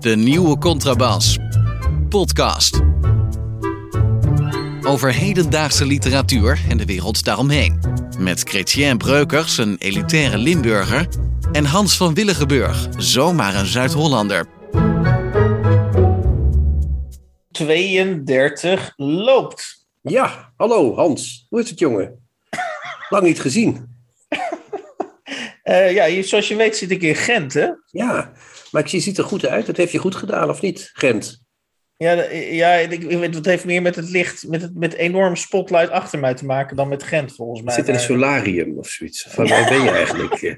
De nieuwe Contrabas. Podcast. Over hedendaagse literatuur en de wereld daaromheen. Met Chrétien Breukers, een elitaire Limburger. En Hans van Willigenburg, zomaar een Zuid-Hollander. 32 loopt. Ja, hallo Hans. Hoe is het jongen? Lang niet gezien. Uh, ja, je- zoals je weet zit ik in Gent, hè? Ja, maar ik zie, ziet er goed uit. Dat heeft je goed gedaan, of niet, Gent? Ja, ja ik, het heeft meer met het licht, met het met enorm spotlight achter mij te maken dan met Gent, volgens Je mij. zit in een Maar- solarium of zoiets. Van waar ben je eigenlijk? Eh,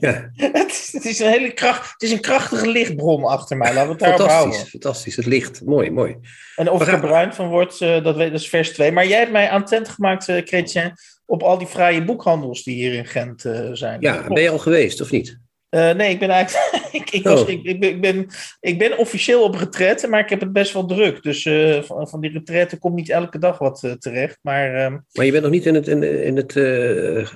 Ja, het, is, het is een hele kracht, het is een krachtige lichtbron achter mij. Laten we het daarop fantastisch. houden. Fantastisch, het licht. Mooi, mooi. En of er bruin van word, eh, dat, weet, dat is vers 2. Maar jij hebt mij attent gemaakt, eh Chrétien, op al die fraaie boekhandels die hier in Gent eh, zijn. Ja, ben je al geweest, of niet? Eh, nee, ik ben eigenlijk. ik, ik, was, Oh. ik, ik, ben, ik, ben, ik ben officieel op retraite, maar ik heb het best wel druk. Dus eh, van, van die retraite komt niet elke dag wat terecht. Maar ehm, Maar je bent nog niet in het, in, in het hup,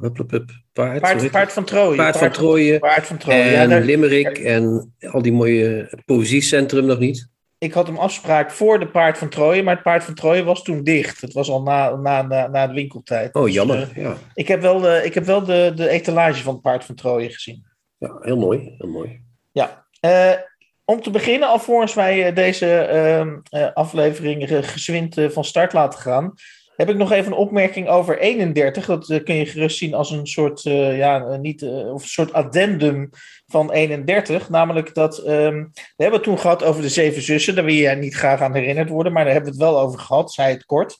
hup, hup, paard, paard, van Troje. het? paard van Troje Paard van Troje. Ja, en daar- Limerick en al die mooie poëziecentrum nog niet. Ik had een afspraak voor de Paard van Troje, maar het Paard van Troje was toen dicht. Het was al na, na, na, na de winkeltijd. Oh, Dus, jammer. eh, Ja, ik heb wel, de, ik heb wel de, de etalage van het Paard van Troje gezien. ja heel mooi, heel mooi. Ja. Eh, om te beginnen, alvorens wij eh, deze ehm, eh, aflevering gezwind van start laten gaan, heb ik nog even een opmerking over 31. Dat kun je gerust zien als een soort, ja, niet, of een soort addendum van 31. Namelijk dat, ehm, we hebben het toen gehad over de zeven zussen. Daar wil jij niet graag aan herinnerd worden, maar daar hebben we het wel over gehad, zei het kort.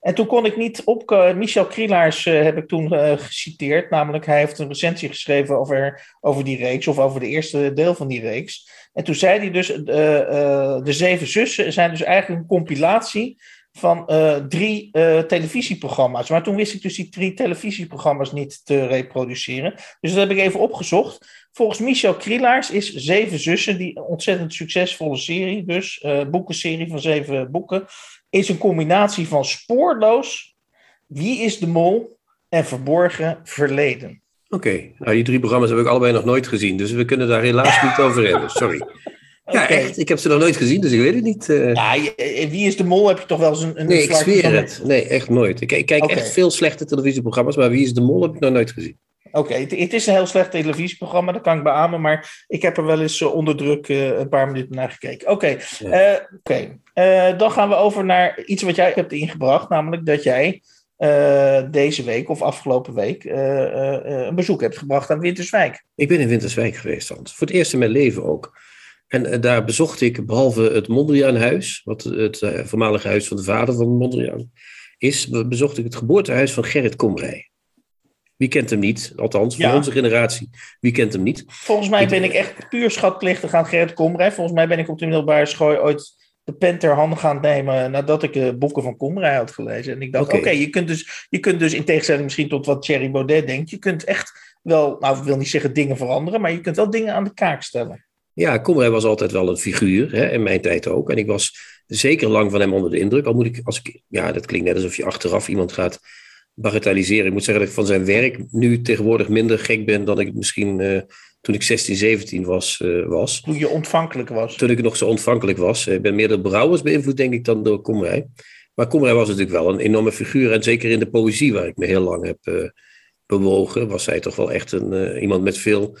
En toen kon ik niet op. Michel Krielaars eh, heb ik toen eh, geciteerd. Namelijk, hij heeft een recensie geschreven over, over die reeks, of over de eerste deel van die reeks. En toen zei hij dus: eh, eh, De Zeven Zussen zijn dus eigenlijk een compilatie van eh, drie eh, televisieprogramma's. Maar toen wist ik dus die drie televisieprogramma's niet te reproduceren. Dus dat heb ik even opgezocht. Volgens Michel Krielaars is Zeven Zussen, die ontzettend succesvolle serie, dus eh boekenserie van zeven boeken, is een combinatie van spoorloos, Wie is de Mol en Verborgen Verleden. Oké, nou die drie programma's heb ik allebei nog nooit gezien, dus we kunnen daar helaas niet over hebben. Sorry. Ja, echt. Ik heb ze nog nooit gezien, dus ik weet het niet. eh. Ja, je- eh, Wie is de Mol heb je toch wel eens een, een nee, ik zweer van- het. Nee, echt nooit. Ik, ik kijk echt veel slechte televisieprogramma's, maar Wie is de Mol heb ik nog nooit gezien. Oké, het, het is een heel slecht televisieprogramma, dat kan ik beamen, maar ik heb er wel eens eh, onder druk eh, een paar minuten naar gekeken. Oké, Ja. eh, oké. Eh, dan gaan we over naar iets wat jij hebt ingebracht, namelijk dat jij eh, deze week of afgelopen week eh, eh, eh, een bezoek hebt gebracht aan Winterswijk. Ik ben in Winterswijk geweest, Hans. Voor het eerst in mijn leven ook. En eh, daar bezocht ik, behalve het Mondriaanhuis, wat het eh, voormalige huis van de vader van Mondriaan is, be- bezocht ik het geboortehuis van Gerrit Komrij. Wie kent hem niet? Althans, voor Ja. onze generatie. Wie kent hem niet? Volgens mij ben ik echt puur schatplichtig aan Gerrit Komrij. Volgens mij ben ik op de middelbare school ooit de pen ter handen gaan nemen nadat ik de boeken van Komrij had gelezen. En ik dacht, oké, Oké. je, kunt dus, je kunt dus in tegenstelling misschien tot wat Thierry Baudet denkt, je kunt echt wel, nou ik wil niet zeggen dingen veranderen, maar je kunt wel dingen aan de kaak stellen. Ja, Komrij was altijd wel een figuur, hè, in mijn tijd ook. En ik was zeker lang van hem onder de indruk. Al moet ik, als ik, ja, dat klinkt net alsof je achteraf iemand gaat bagatelliseren. Ik moet zeggen dat ik van zijn werk nu tegenwoordig minder gek ben dan ik misschien eh, toen ik 16, 17 was. eh, was. Toen je ontvankelijk was. Toen ik nog zo ontvankelijk was. Ik ben meer door Brouwers beïnvloed, denk ik, dan door Komrij. Maar Komrij was natuurlijk wel een enorme figuur. En zeker in de poëzie, waar ik me heel lang heb eh, bewogen, was hij toch wel echt een, eh, iemand met veel.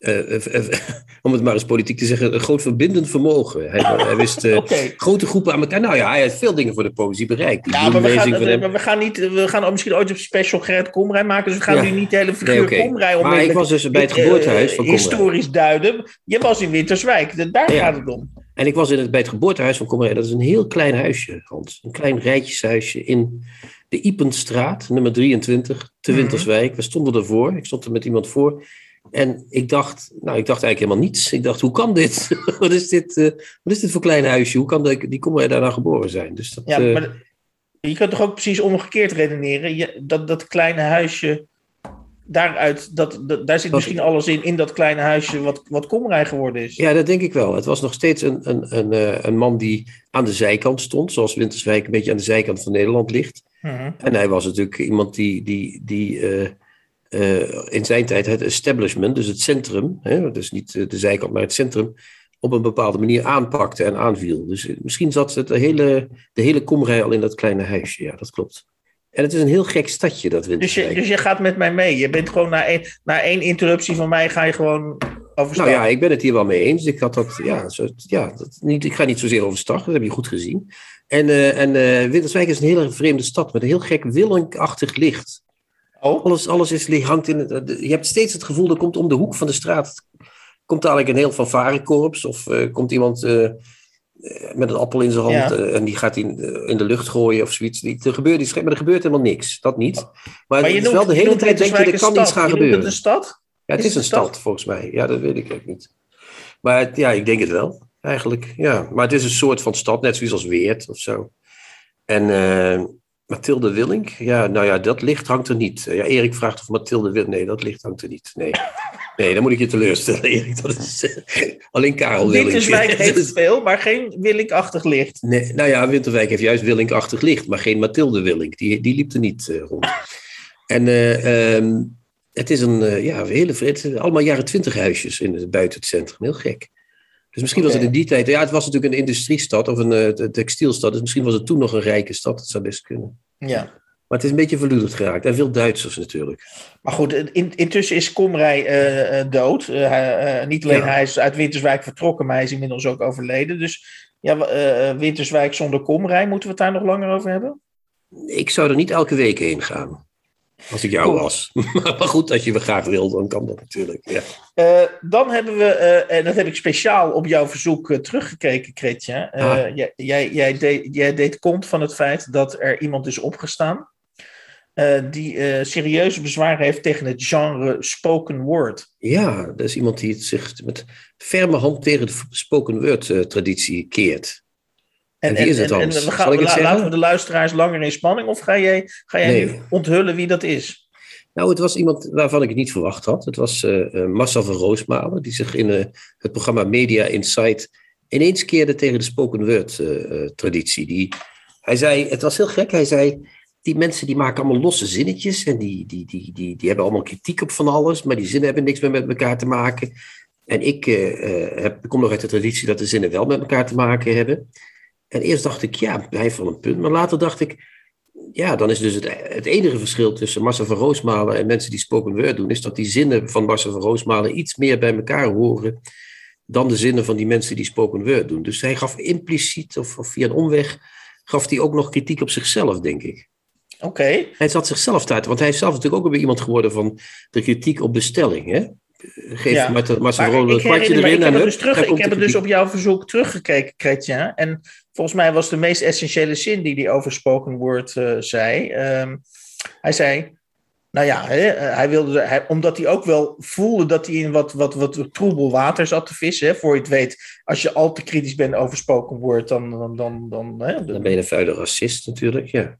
Eh, eh, eh, om het maar eens politiek te zeggen, een groot verbindend vermogen. Hij, hij wist grote groepen aan elkaar. Nou ja, hij heeft veel dingen voor de poëzie bereikt. Die Ja, maar we gaan, hem. we, we gaan niet, we gaan misschien ooit een special Gerrit Komrij maken, dus we gaan Ja. nu niet de hele figuur Nee. Komrij Maar ik was dus bij het eh, geboortehuis van Komrij. historisch duiden. Je was in Winterswijk, daar Ja. gaat het om. En ik was in het, bij het geboortehuis van Komrij. Dat is een heel klein huisje, Hans. Een klein rijtjeshuisje in de Ipenstraat, nummer 23, te Mhm. Winterswijk. We stonden ervoor. Ik stond er met iemand voor. En ik dacht, nou, ik dacht eigenlijk helemaal niets. Ik dacht, hoe kan dit? wat, is dit eh, wat is dit voor klein huisje? Hoe kan de, die Komrij daar nou geboren zijn? Dus dat, Ja, eh, maar je kunt toch ook precies omgekeerd redeneren. Je, dat, dat kleine huisje, daaruit, dat, dat- daar zit misschien alles in, in dat kleine huisje wat, wat Komrij geworden is. Ja, dat denk ik wel. Het was nog steeds een, een, een, eh, een man die aan de zijkant stond, zoals Winterswijk een beetje aan de zijkant van Nederland ligt. Mhm. En hij was natuurlijk iemand die, die, die in zijn tijd het establishment, dus het centrum, hè, dus niet de zijkant, maar het centrum, op een bepaalde manier aanpakte en aanviel. Dus misschien zat het de hele, de hele komrij al in dat kleine huisje, ja, dat klopt. En het is een heel gek stadje, dat Winterswijk. Dus je, dus je gaat met mij mee? Je bent gewoon na één, na één interruptie van mij ga je gewoon overstag? Nou ja, ik ben het hier wel mee eens. Ik had dat, ja, zo, ja dat, niet, ik ga niet zozeer overstag, dat heb je goed gezien. En, uh, en uh, Winterswijk is een hele vreemde stad met een heel gek willingachtig licht. Oh. Alles, alles is, hangt in het, je hebt steeds het gevoel, dat komt om de hoek van de straat. Komt dadelijk een heel fanfarekorps of uh, komt iemand eh, met een appel in zijn hand eh, en die gaat in, eh, in de lucht gooien of zoiets. er, gebeurt iets, maar er gebeurt helemaal niks. Dat niet. Maar, maar je noemt, wel de hele tijd denk je, er kan iets gaan je gebeuren. Het een stad? Ja, het is, een stad? volgens mij. Ja, dat weet ik ook niet. Maar ja, ik denk het wel, eigenlijk. Ja. Maar het is een soort van stad, net zoals als Weert of zo. En Mathilde Willink, ja, nou ja, dat licht hangt er niet. Ja, Erik vraagt of Mathilde Willink, nee, dat licht hangt er niet. Nee. Nee, dan moet ik je teleurstellen, Erik. Dat is, uh, alleen Karel Willink. Winterswijk heeft veel, maar geen Willinkachtig licht. Nee, nou ja, Winterwijk heeft juist Willinkachtig licht, maar geen Mathilde Willink. Die, die liep er niet uh, rond. En uh, um, het is een ja, hele, het, allemaal jaren twintig huisjes in, buiten het centrum. Heel gek. Dus misschien okay. was het in die tijd, ja, het was natuurlijk een industriestad of een textielstad, dus misschien was het toen nog een rijke stad. Dat zou best kunnen. Ja. Maar het is een beetje verloederd geraakt. En veel Duitsers natuurlijk. Maar goed, in, intussen is Komrij uh, dood. Uh, niet alleen hij is uit Winterswijk vertrokken, maar hij is inmiddels ook overleden. Dus ja, Winterswijk zonder Komrij, moeten we het daar nog langer over hebben? Ik zou er niet elke week heen gaan. Als ik jou was. maar goed, als je we graag wil, dan kan dat natuurlijk. Ja. dan hebben we, en dat heb ik speciaal op jouw verzoek teruggekeken, Kretje. Ah. Jij, jij, jij, deed, jij deed kont van het feit dat er iemand is opgestaan. Eh, die uh, serieuze bezwaren heeft tegen het genre spoken word. Ja, dat is iemand die zich met ferme hand tegen de spoken word uh, traditie keert. En, en, is het en, en we gaan, we laten we de luisteraars langer in spanning of ga jij, ga jij nee. nu onthullen wie dat is? Nou, het was iemand waarvan ik het niet verwacht had. Het was Marcel van Roosmalen, die zich in het programma Media Insight ineens keerde tegen de spoken word traditie. Die, hij zei, het was heel gek, hij zei die mensen die maken allemaal losse zinnetjes en die, die, die, die, die hebben allemaal kritiek op van alles, maar die zinnen hebben niks meer met elkaar te maken. En ik, uh, heb, kom nog uit de traditie dat de zinnen wel met elkaar te maken hebben. En eerst dacht ik, ja, hij heeft wel een punt. Maar later dacht ik, ja, dan is dus het, het enige verschil tussen Marcel van Roosmalen en mensen die spoken word doen, is dat die zinnen van Marcel van Roosmalen iets meer bij elkaar horen dan de zinnen van die mensen die spoken word doen. Dus hij gaf impliciet of, of via een omweg, gaf hij ook nog kritiek op zichzelf, denk ik. Oké. Hij zat zichzelf te want hij is zelf natuurlijk ook weer iemand geworden van de kritiek op de stelling. Hè? Geef ja. met, met zijn rol een kwartje erin. Ik heb, het dus, terug, ik heb het dus op jouw verzoek teruggekeken, Kretja. En volgens mij was de meest essentiële zin die hij over spoken word uh, zei. Um, hij zei, nou ja, hè, eh, hij wilde, hij, omdat hij ook wel voelde dat hij in wat, wat, wat troebel water zat te vissen. Hè, voor je het weet, als je al te kritisch bent over spoken word, dan... Dan, dan, dan, hè, dan ben je een vuile racist natuurlijk, ja.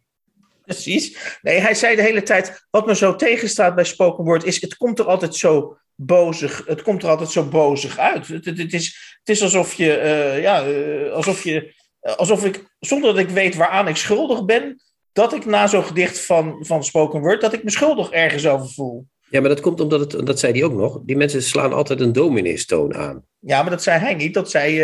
Precies. Nee, hij zei de hele tijd, wat me zo tegenstaat bij spoken word, is het komt er altijd zo bozig, het komt er altijd zo bozig uit. Het, het, het is, het is alsof je, uh, ja, uh, alsof je, uh, alsof ik, zonder dat ik weet waaraan ik schuldig ben, dat ik na zo'n gedicht van, van spoken word, dat ik me schuldig ergens over voel. Ja, maar dat komt omdat het, dat zei hij ook nog, die mensen slaan altijd een domineestoon aan. Ja, maar dat zei hij niet, dat zei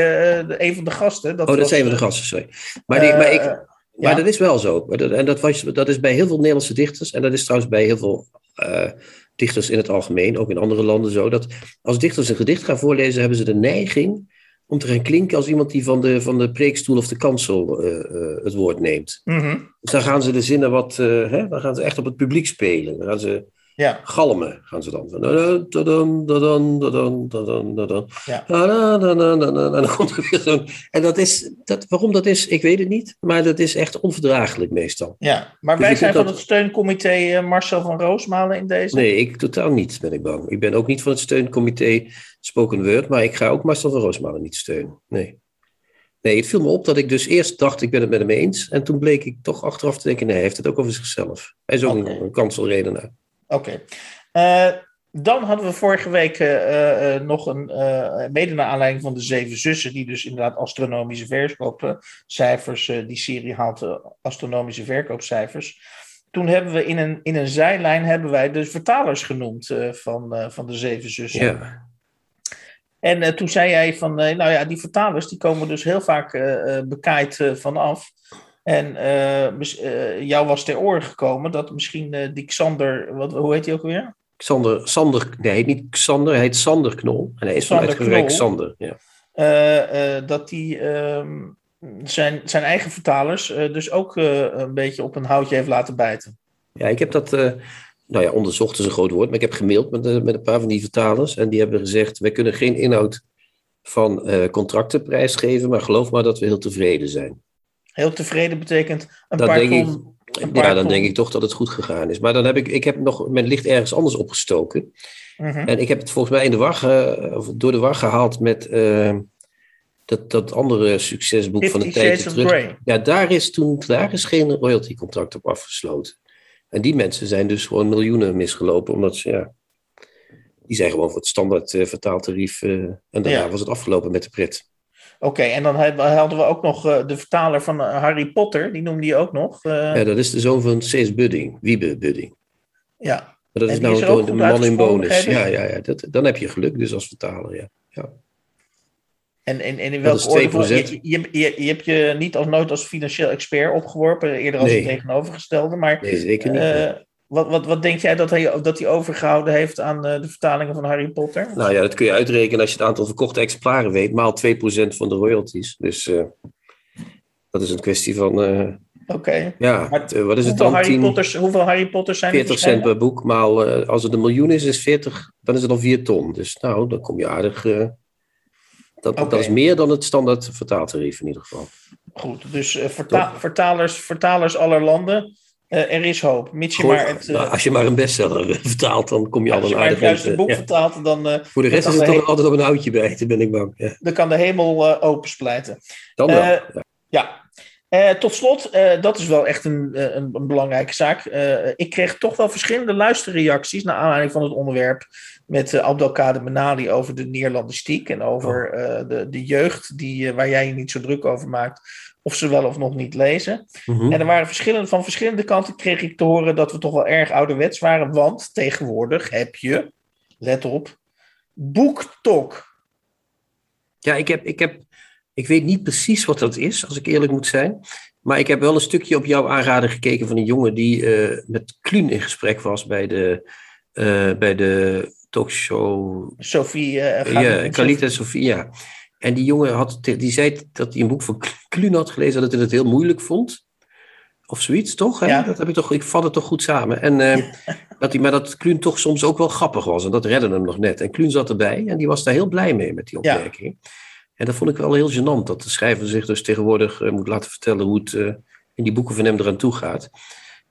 een van de gasten. Dat oh, dat zei een van de gasten, sorry. Maar, die, maar ik, maar dat is wel zo. En dat, was, dat is bij heel veel Nederlandse dichters, en dat is trouwens bij heel veel uh, dichters in het algemeen, ook in andere landen zo, dat als dichters een gedicht gaan voorlezen, hebben ze de neiging om te gaan klinken als iemand die van de, van de preekstoel of de kansel uh, uh, het woord neemt. Mm -hmm. Dus dan gaan ze de zinnen wat, hè, dan gaan ze echt op het publiek spelen. Dan gaan ze ja. Galmen gaan ze dan. Ja. En dat is, dat, waarom dat is, ik weet het niet. Maar dat is echt onverdraaglijk meestal. Ja, maar dus wij zijn van het steuncomité Marcel van Roosmalen in deze? Nee, ik totaal niet, ben ik bang. Ik ben ook niet van het steuncomité Spoken Word. Maar ik ga ook Marcel van Roosmalen niet steunen. Nee. Nee, het viel me op dat ik dus eerst dacht, ik ben het met hem eens. En toen bleek ik toch achteraf te denken, nee, hij heeft het ook over zichzelf. Hij is ook okay. een, een kanselredenaar. Oké. Okay. Uh, dan hadden we vorige week uh, uh, nog een, mede naar aanleiding van de Zeven Zussen, die dus inderdaad astronomische verkoopcijfers, die serie haalt astronomische verkoopcijfers. toen hebben we in een, in een zijlijn hebben wij de vertalers genoemd van, van de Zeven Zussen. Ja. En toen zei jij van, nou ja, die vertalers die komen dus heel vaak bekaaid vanaf. En jou was ter oren gekomen dat misschien die Xander, wat, hoe heet hij ook weer? Xander, Sander, nee, hij heet niet Xander, hij heet Sander Knol. En hij is Sander vanuit Knol. Sander. Ja. dat die ehm, zijn, zijn eigen vertalers dus ook een beetje op een houtje heeft laten bijten. Ja, ik heb dat, nou ja, onderzocht is een groot woord, maar ik heb gemaild met, met een paar van die vertalers. En die hebben gezegd, wij kunnen geen inhoud van contracten prijsgeven, maar geloof maar dat we heel tevreden zijn. Heel tevreden betekent een dat paar denk ton, ik, een paar Ja, dan ton. denk ik toch dat het goed gegaan is. Maar dan heb ik, ik heb nog mijn licht ergens anders opgestoken. Mhm. En ik heb het volgens mij in de war, ge- of door de war gehaald met dat, dat andere succesboek van de tijd terug. Grey. Ja, daar is toen daar is geen royalty-contract op afgesloten. En die mensen zijn dus gewoon miljoenen misgelopen, omdat ze, ja, die zijn gewoon voor het standaard eh, vertaaltarief. eh, en daarna Ja. was het afgelopen met de pret. Oké, en dan hadden we ook nog eh, de vertaler van eh, Harry Potter, die noemde je ook nog. eh, Ja, dat is de zoon van C.S. Budding, Wiebe Budding. ja. Maar dat is nou is de man in bonus. Ja, ik? ja, ja dat, dan heb je geluk dus als vertaler, ja. ja. En, en, en in welke orde? 2%. Je, je, je, je hebt je niet als nooit als financieel expert opgeworpen, eerder als Nee. het tegenovergestelde. Maar Nee, zeker niet. Wat, wat, wat denk jij dat hij, dat hij overgehouden heeft aan eh, de vertalingen van Harry Potter? Nou ja, dat kun je uitrekenen als je het aantal verkochte exemplaren weet, maal 2% van de royalties. Dus eh, dat is een kwestie van, eh, Oké. ja, Maar wat is het Hoeveel dan? Harry, 10, Potters, hoeveel Harry Potters zijn er 40 cent per boek, maal als het een miljoen is, is 40, dan is het al 4 ton. Dus nou, dan kom je aardig. dat, dat is meer dan het standaard vertaaltarief in ieder geval. Goed, dus verta- vertalers, vertalers aller landen. Eh, er is hoop. Mits je maar het, eh, nou, als je maar een bestseller eh, vertaalt, dan kom je al als een je maar het aardig juiste boek eh, ja. vertaalt, dan, eh, Voor de rest is het toch altijd op een houtje bij, daar ben ik bang. Ja. dan kan de hemel eh opensplijten. Dan wel. Eh, ja. Ja. Eh, tot slot, eh, dat is wel echt een, eh, een, een belangrijke zaak. Eh, ik kreeg toch wel verschillende luisterreacties naar aanleiding van het onderwerp met uh, Abdelkader Benali over de Neerlandistiek en over Oh. eh, de, de jeugd die, eh, waar jij je niet zo druk over maakt, of ze wel of nog niet lezen. Mhm. En er waren verschillende, van verschillende kanten kreeg ik te horen dat we toch wel erg ouderwets waren, want tegenwoordig heb je, let op, BookTok. Ja, ik, heb, ik, heb, ik weet niet precies wat dat is, als ik eerlijk moet zijn. Maar ik heb wel een stukje op jouw aanraden gekeken van een jongen die eh, met Kluun in gesprek was bij de, eh, bij de talkshow. Sophie gaat Ja, met- Khalid en die jongen had, die zei dat hij een boek van Kluun had gelezen, dat hij het heel moeilijk vond. Of zoiets, toch? Hè? Ja. Dat heb ik toch, ik vat het toch goed samen. En, eh, dat hij, maar dat Kluun toch soms ook wel grappig was. En dat redde hem nog net. En Kluun zat erbij en die was daar heel blij mee met die Ja. opmerking. En dat vond ik wel heel gênant. Dat de schrijver zich dus tegenwoordig eh, moet laten vertellen hoe het eh, in die boeken van hem eraan toe gaat.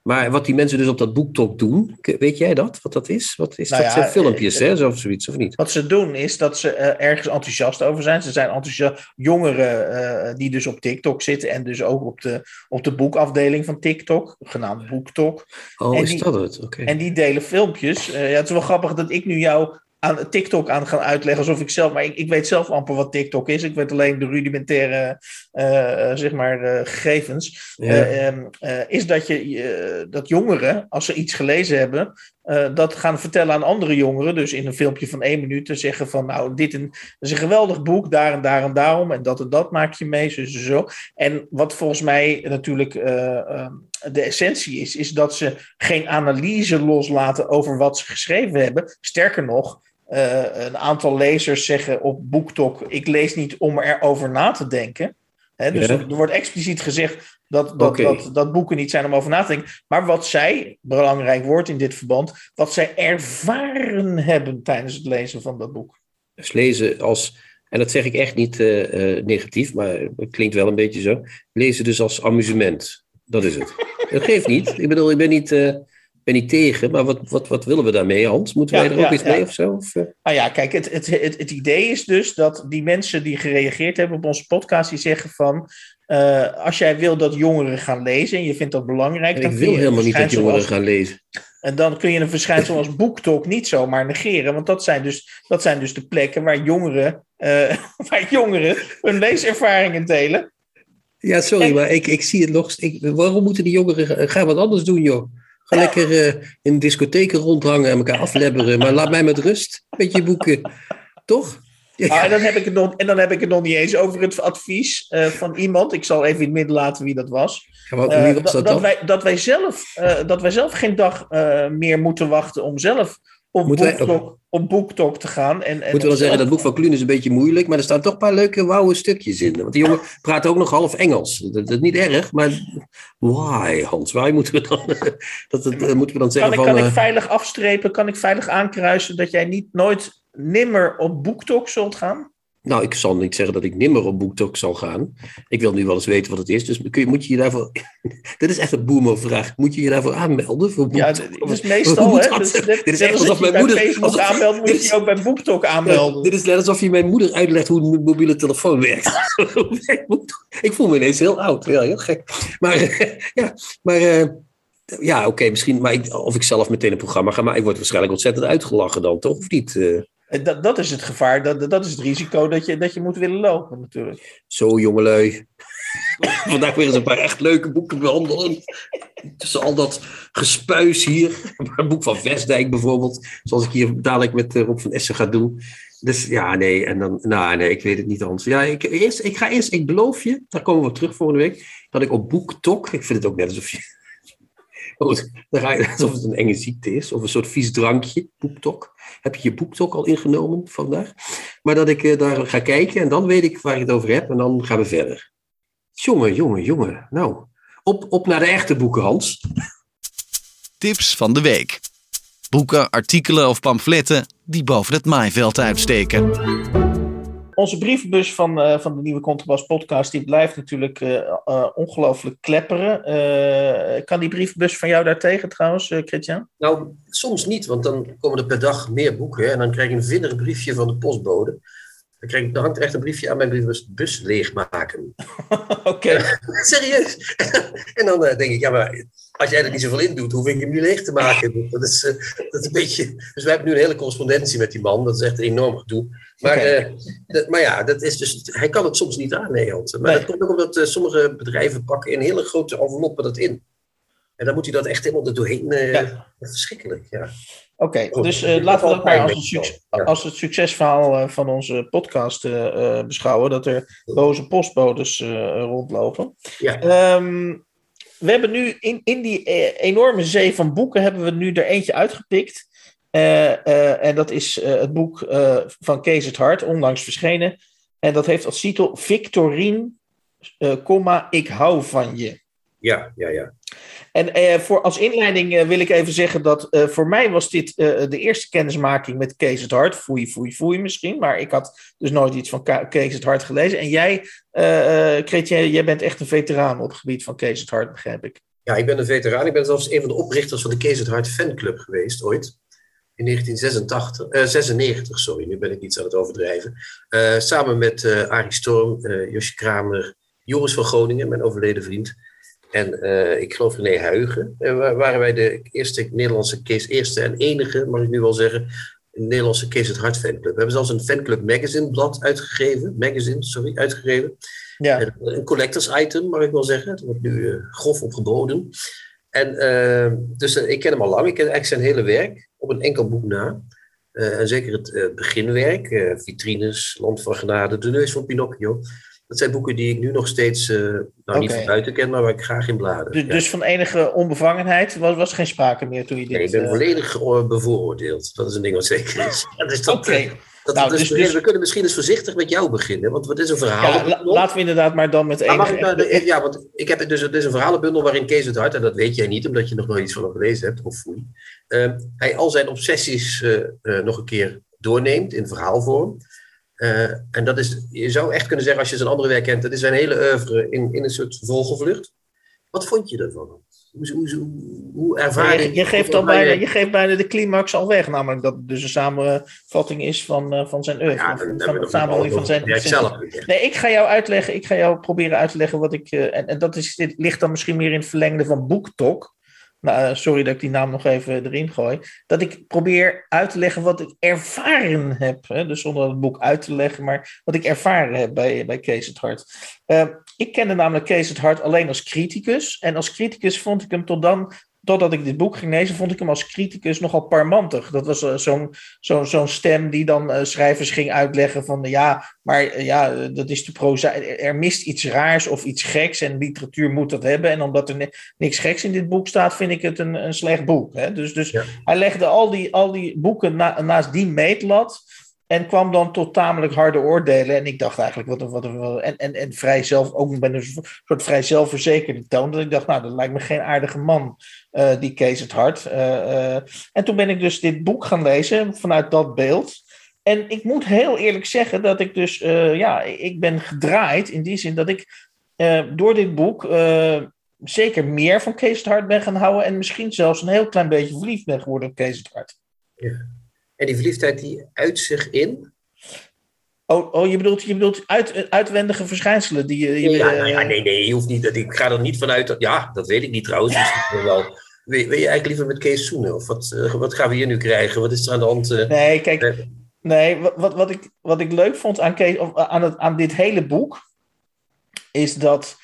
Maar wat die mensen dus op dat boektok doen, weet jij dat? Wat dat is? Wat is Nou dat? ja, zijn filmpjes, eh, hè? Zo, of zoiets, of niet? Wat ze doen is dat ze eh, ergens enthousiast over zijn. Ze zijn enthousiast jongeren eh, die dus op TikTok zitten en dus ook op de, op de boekafdeling van TikTok, genaamd BookTok. Oh, en is die- dat het? Oké. En die delen filmpjes. Eh, ja, het is wel grappig dat ik nu jou aan TikTok aan ga uitleggen alsof ik zelf, maar ik, ik weet zelf amper wat TikTok is. Ik weet alleen de rudimentaire eh, eh, zeg maar, eh, gegevens. Ja. Eh, ehm, eh, is dat, je, dat jongeren, als ze iets gelezen hebben, dat gaan vertellen aan andere jongeren. Dus in een filmpje van één minuut te zeggen van nou, dit is een geweldig boek, daar en daar en daarom. En dat en dat maak je mee, zo en zo. En wat volgens mij natuurlijk eh, ehm, de essentie is, is dat ze geen analyse loslaten over wat ze geschreven hebben. Sterker nog, eh, een aantal lezers zeggen op BookTok, ik lees niet om erover na te denken. Dus er, wordt expliciet gezegd dat, dat, dat, dat boeken niet zijn om over na te denken. Maar wat zij, belangrijk woord in dit verband, wat zij ervaren hebben tijdens het lezen van dat boek. Dus lezen als, en dat zeg ik echt niet eh, eh, negatief, maar het klinkt wel een beetje zo. Lezen dus als amusement. Dat is het. dat geeft niet. Ik bedoel, ik ben niet, ben niet tegen, maar wat, wat, wat willen we daarmee, Hans? Moeten Ja, wij er ook iets ja. mee of zo? Of, eh? Nou ja, kijk, het, het, het, het idee is dus dat die mensen die gereageerd hebben op onze podcast, die zeggen van, eh, als jij wil dat jongeren gaan lezen en je vindt dat belangrijk, En dan ik wil helemaal niet dat jongeren als- gaan lezen. En dan kun je een verschijnsel als BookTok niet zomaar negeren. Want dat zijn dus, dat zijn dus de plekken waar jongeren, eh, waar jongeren hun leeservaringen delen. Ja, sorry, En- maar ik, ik zie het nog. Ik, waarom moeten die jongeren gaan wat anders doen, joh? Ga lekker uh, in discotheken rondhangen en elkaar aflebberen. Maar laat mij met rust met je boeken. Toch? Ja. Ah, en, dan heb ik het nog, en dan heb ik het nog niet eens over het advies uh, van iemand. Ik zal even in het midden laten wie dat was. Ja, wat, wie was dat, dat, wij, dat, wij zelf, dat wij zelf geen dag meer moeten wachten om zelf op BookTok, op BookTok te gaan. En, en Moeten we wel zeggen, dat boek van Kluun is een beetje moeilijk, maar er staan toch een paar leuke wauwe stukjes in. Want die jongen praat ook nog half Engels. Dat, is niet erg, maar why, Hans? Why moeten we dan, dat, dat, moeten we dan zeggen kan ik, van... Kan ik veilig afstrepen, kan ik veilig aankruisen dat jij niet nooit nimmer op BookTok zult gaan? Nou, ik zal niet zeggen dat ik nimmer op BookTok zal gaan. Ik wil nu wel eens weten wat het is. Dus kun je, moet je je daarvoor... dit is echt een boomervraag. Moet je je daarvoor aanmelden? Voor ja, dit is meestal, hè. Dus dit, dit, is echt alsof mijn moeder... Facebook aanmeldt, moet je je ook bij BookTok aanmelden. dit is net alsof je mijn moeder uitlegt hoe een mobiele telefoon werkt. ik voel me ineens heel oud. Ja, heel gek. Maar, ja, maar... Uh, ja, oké, misschien. Maar ik, of ik zelf meteen een programma ga, maar ik word waarschijnlijk ontzettend uitgelachen dan, toch? Of niet? Dat, dat is het gevaar, dat, dat is het risico dat je, dat je moet willen lopen natuurlijk. Zo jongelui. Vandaag weer eens een paar echt leuke boeken behandelen. Tussen al dat gespuis hier. Een boek van Vestdijk bijvoorbeeld. Zoals ik hier dadelijk met eh, Rob van Essen ga doen. Dus ja, nee, en dan, nou nee, ik weet het niet anders. Ja, ik, eerst, ik ga eerst, ik beloof je, daar komen we terug volgende week, dat ik op BookTok, ik vind het ook net alsof je, dan ga je, alsof het een enge ziekte is, of een soort vies drankje, BookTok. Heb je je BookTok al ingenomen vandaag? Maar dat ik uh, daar ga kijken en dan weet ik waar ik het over heb en dan gaan we verder. Jongen, jongen, jongen. Nou, op, op naar de echte boeken, Hans. Tips van de week. Boeken, artikelen of pamfletten die boven het maaiveld uitsteken. Onze brievenbus van, uh, van de nieuwe Contrabas podcast die blijft natuurlijk uh, uh, ongelooflijk klepperen. kan die brievenbus van jou daartegen trouwens, Christian? Nou, soms niet, want dan komen er per dag meer boeken en dan krijg je een vinnig briefje van de postbode. Dan, krijg ik, dan hangt er echt een briefje aan mijn brievenbus, bus leegmaken. Oké. serieus. en dan denk ik, ja maar als jij er niet zoveel in doet, hoef ik hem niet leeg te maken. Dat is, dat is een beetje... Dus wij hebben nu een hele correspondentie met die man. Dat is echt een enorm gedoe. Maar, okay. uh, maar ja, dat is dus, hij kan het soms niet aan, Nederland. Maar nee. dat komt ook omdat uh, sommige bedrijven pakken in hele grote enveloppen dat in. En dan moet hij dat echt helemaal er doorheen. Ja. Verschrikkelijk, ja. Oké, okay, dus laten we dat maar als, een succes, als het succesverhaal van onze podcast beschouwen. Dat er boze postbodes rondlopen. Ja. Um, we hebben nu in, in die enorme zee van boeken hebben we nu er eentje uitgepikt. Uh, uh, en dat is het boek van Kees het Hart, onlangs verschenen. En dat heeft als titel Victorine, ik hou van je. Ja, ja, ja. En voor, als inleiding wil ik even zeggen dat voor mij was dit de eerste kennismaking met Kees het Hart. Foei, foei, foei misschien. Maar ik had dus nooit iets van Kees het Hart gelezen. En jij, Kretje, jij bent echt een veteraan op het gebied van Kees het Hart, begrijp ik. Ja, ik ben een veteraan. Ik ben zelfs een van de oprichters van de Kees het Hart fanclub geweest ooit in 1986, uh, 96, sorry, nu ben ik iets aan het overdrijven. Samen met Arie Storm, Josje Kramer, Joris van Groningen, mijn overleden vriend. En ik geloof René Huigen. waren wij de eerste Nederlandse Kees, eerste en enige, mag ik nu wel zeggen, Nederlandse Kees het Hart fanclub. We hebben zelfs een fanclub magazine blad uitgegeven, magazine, sorry, uitgegeven. Ja. Een collectors item, mag ik wel zeggen. Het wordt nu grof opgeboden. En dus ik ken hem al lang. Ik ken eigenlijk zijn hele werk op een enkel boek na. En zeker het beginwerk, Vitrines, Land van Genade, De Neus van Pinocchio. Dat zijn boeken die ik nu nog steeds, nou okay. niet van buiten ken, maar waar ik graag in blader. Dus, ja. dus van enige onbevangenheid was, was geen sprake meer toen je dit... Nee, ik ben volledig bevooroordeeld. Dat is een ding wat zeker is. Oké. Okay. Nou, dus, dus, we kunnen misschien eens voorzichtig met jou beginnen, want wat is een verhaal? Ja, laten we inderdaad maar dan met één. Nou, ja, want ik heb dus het is een verhalenbundel waarin Kees het Hart, en dat weet jij niet omdat je nog nooit iets van hem gelezen hebt, of voel uh, hij al zijn obsessies uh, uh, nog een keer doorneemt in verhaalvorm. En dat is, je zou echt kunnen zeggen, als je zijn andere werk kent, dat is zijn hele oeuvre in, in een soort vogelvlucht. Wat vond je ervan? Hoe, hoe, hoe ervaar je... Je geeft, al bijna, je geeft bijna de climax al weg, namelijk dat het dus een samenvatting is van, uh, van zijn oeuvre. Ja, van, van samenvatting van zijn... Ja, zelf. Nee, ik ga jou uitleggen, ik ga jou proberen uit te leggen wat ik... Uh, en, en dat is, dit ligt dan misschien meer in het verlengde van BookTok. Nou, sorry dat ik die naam nog even erin gooi. Dat ik probeer uit te leggen wat ik ervaren heb. Hè? Dus zonder het boek uit te leggen, maar wat ik ervaren heb bij, bij Kees het Hart. Uh, ik kende namelijk Kees het Hart alleen als criticus. En als criticus vond ik hem tot dan totdat ik dit boek ging lezen, vond ik hem als criticus nogal parmantig. Dat was uh, zo'n zo'n zo'n stem die dan uh, schrijvers ging uitleggen van ja, maar ja, dat is de proza. Er mist iets raars of iets geks en literatuur moet dat hebben. En omdat er niks geks in dit boek staat, vind ik het een, een slecht boek. Hè? Dus, dus ja. hij legde al die, al die boeken na, naast die meetlat. En kwam dan tot tamelijk harde oordelen. En ik dacht eigenlijk, wat een. Wat een en, en, en vrij zelf, ook met een soort vrij zelfverzekerde toon. Dat ik dacht, nou, dat lijkt me geen aardige man, uh, die Kees het Hart. Uh, uh, en toen ben ik dus dit boek gaan lezen vanuit dat beeld. En ik moet heel eerlijk zeggen dat ik dus, ja, ik ben gedraaid in die zin dat ik door dit boek zeker meer van Kees het Hart ben gaan houden. En misschien zelfs een heel klein beetje verliefd ben geworden op Kees het Hart. Ja. En die verliefdheid die uit zich in? Oh, oh je bedoelt, je bedoelt uit, uitwendige verschijnselen die je. ja, nou ja, nee, nee, je hoeft niet. Ik ga er niet vanuit. Ja, dat weet ik niet trouwens. Dus wel, wil, wil, je eigenlijk liever met Kees zoenen? Of wat, uh, wat gaan we hier nu krijgen? Wat is er aan de hand? Uh, nee, kijk. Nee, wat, wat, ik, wat ik leuk vond aan, Kees, of aan, het, aan dit hele boek. Is dat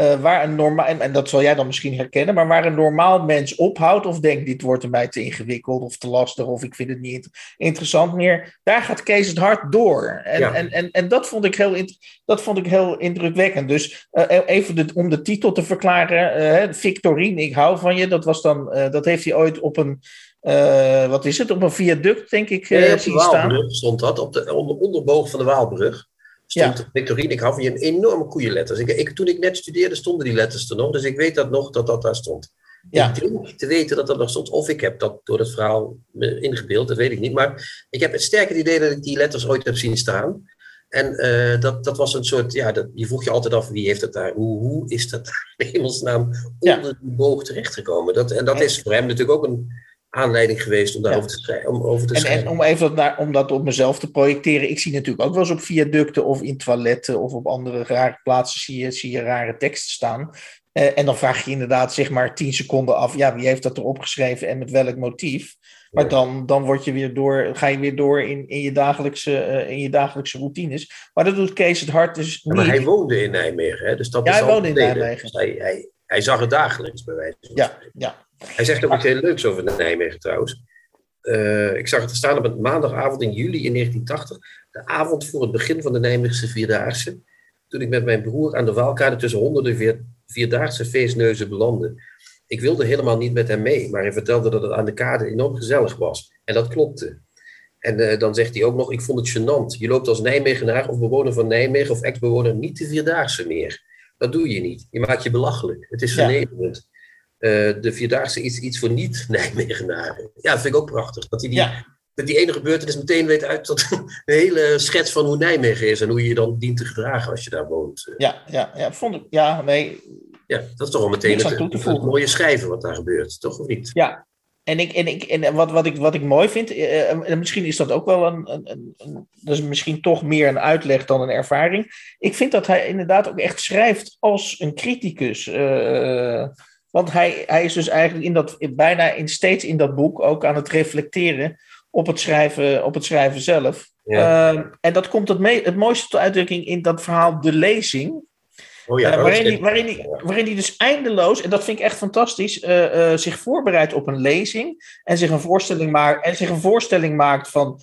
uh, waar een normaal, en, en, dat zal jij dan misschien herkennen, maar waar een normaal mens ophoudt of denkt: dit wordt er mij te ingewikkeld of te lastig of ik vind het niet interessant meer, daar gaat Kees het hart door. En, ja. en, en, en dat, vond ik heel, dat vond ik heel indrukwekkend. Dus uh, even de, om de titel te verklaren: uh, Victorine, ik hou van je. Dat, was dan, dat heeft hij ooit op een. wat is het? Op een viaduct, denk ik. Op de Waalbrug stond dat, op de onder, onderboog van de Waalbrug stond ja. Victorine, ik hou van je een enorme koeienletters. Ik, ik, toen ik net studeerde stonden die letters er nog, dus ik weet dat nog dat dat daar stond. Ja. Ik denk te weten dat dat nog stond, of ik heb dat door het verhaal ingebeeld, dat weet ik niet. Maar ik heb het sterke idee dat ik die letters ooit heb zien staan. En uh, dat, dat was een soort, ja, dat, je vroeg je altijd af wie heeft het daar, hoe, hoe is dat daar in hemelsnaam onder ja. die boog terechtgekomen? Dat, en dat is voor hem natuurlijk ook een aanleiding geweest om daarover ja. te, schrijven, om over te en, schrijven. En om even naar, om dat op mezelf te projecteren. Ik zie natuurlijk ook wel eens op viaducten of in toiletten of op andere rare plaatsen zie je, zie je rare teksten staan. Uh, en dan vraag je inderdaad zeg maar tien seconden af, ja, wie heeft dat erop geschreven en met welk motief. Maar ja. dan, dan word je weer door, ga je weer door in, in, je dagelijkse, uh, in je dagelijkse routines. Maar dat doet Kees het hart dus niet. Maar hij woonde in Nijmegen, hè? Dus dat ja, is hij woonde in Nijmegen. Dus hij, hij, hij, zag het dagelijks bij wijze van Ja, ja. Hij zegt ook iets heel leuks over Nijmegen trouwens. Uh, ik zag het staan op een maandagavond in juli in 1980. De avond voor het begin van de Nijmeegse Vierdaagse. Toen ik met mijn broer aan de Waalkade tussen honderden vier, Vierdaagse feestneuzen belandde. Ik wilde helemaal niet met hem mee, maar hij vertelde dat het aan de kade enorm gezellig was. En dat klopte. En uh, dan zegt hij ook nog, ik vond het gênant. Je loopt als Nijmegenaar of bewoner van Nijmegen of ex-bewoner niet de Vierdaagse meer. Dat doe je niet. Je maakt je belachelijk. Het is vernederend. Ja. Uh, de Vierdaagse is iets voor niet-Nijmegenaren. Ja, dat vind ik ook prachtig. Dat hij die, ja. dat die ene gebeurtenis meteen weet uit tot een hele schets van hoe Nijmegen is en hoe je je dan dient te gedragen als je daar woont. Ja, ja, ja vond ik, ja, nee. Ja, dat is toch wel meteen het, het, het mooie schrijven wat daar gebeurt, toch of niet? Ja, en, ik, en, ik, en wat, wat, ik, wat ik mooi vind, uh, en misschien is dat ook wel een, een, een, een, dat is misschien toch meer een uitleg dan een ervaring. Ik vind dat hij inderdaad ook echt schrijft als een criticus. Uh, want hij, hij is dus eigenlijk in dat, bijna in, steeds in dat boek ook aan het reflecteren op het schrijven, op het schrijven zelf. Ja. Uh, en dat komt het, me, het mooiste tot uitdrukking in dat verhaal De Lezing. Oh ja, uh, waarin, die, waarin, die, waarin die dus eindeloos, en dat vind ik echt fantastisch, uh, zich voorbereidt op een lezing en zich een voorstelling maakt, en zich een voorstelling maakt van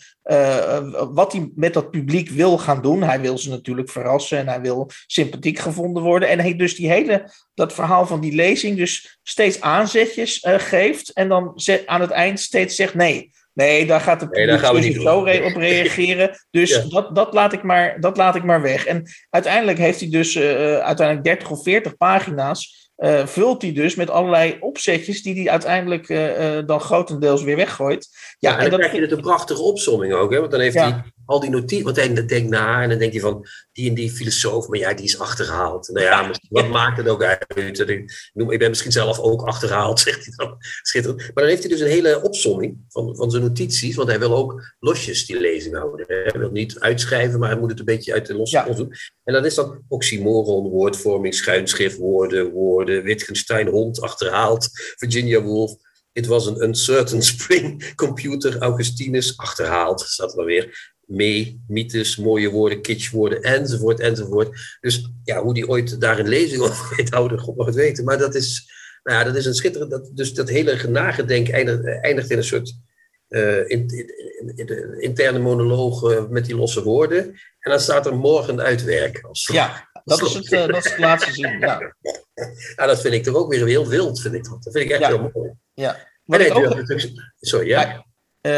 wat hij met dat publiek wil gaan doen. Hij wil ze natuurlijk verrassen en hij wil sympathiek gevonden worden. En hij dus die hele, dat verhaal van die lezing dus steeds aanzetjes geeft en dan aan het eind steeds zegt nee. Nee, daar gaat de nee, daar gaan we niet zo op reageren. Dus ja. dat, dat, laat ik maar, dat laat ik maar weg. En uiteindelijk heeft hij dus uh, uiteindelijk 30 of 40 pagina's. Uh, vult hij dus met allerlei opzetjes die hij uiteindelijk uh, dan grotendeels weer weggooit. Ja, ja en, en, dan krijg je het een prachtige opzomming ook. Hè? Want dan heeft ja. hij al die notities, want hij denkt na en dan denkt hij van die en die filosoof, maar ja, die is achterhaald. Nou ja, wat maakt het ook uit? Ik, noem, ik ben misschien zelf ook achterhaald, zegt hij dan. Schitterend. Maar dan heeft hij dus een hele opsomming van, van zijn notities, want hij wil ook losjes die lezing houden. Hij wil niet uitschrijven, maar hij moet het een beetje uit de losse ja. doen. En dan is dat oxymoron, woordvorming, schuinschrift, woorden, woorden, Wittgenstein, hond, achterhaald, Virginia Woolf. Het was een uncertain spring computer, Augustinus, achterhaald, staat er weer mee, mythes, mooie woorden, kitschwoorden, enzovoort, enzovoort. Dus ja, hoe die ooit daar een lezing over weet houden, God mag het weten. Maar dat is, Nou ja, dat is een schitterend. Dat, dus dat hele genagedenk eindigt, eindigt in een soort uh, in, in, in, interne monoloog uh, met die losse woorden. En dan staat er morgen uitwerk. Als ja, dat is, het, uh, dat is het laatste zin. Ja. ja, dat vind ik toch ook weer heel wild. Vind ik dat. dat vind ik echt ja. heel mooi. Ja. Nee, nee, ook... Sorry, ja. de,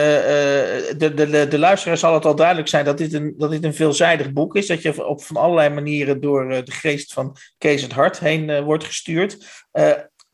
de, de, de luisteraar zal het al duidelijk zijn dat dit, een, dat dit een veelzijdig boek is. Dat je op van allerlei manieren door de geest van Kees het Hart heen wordt gestuurd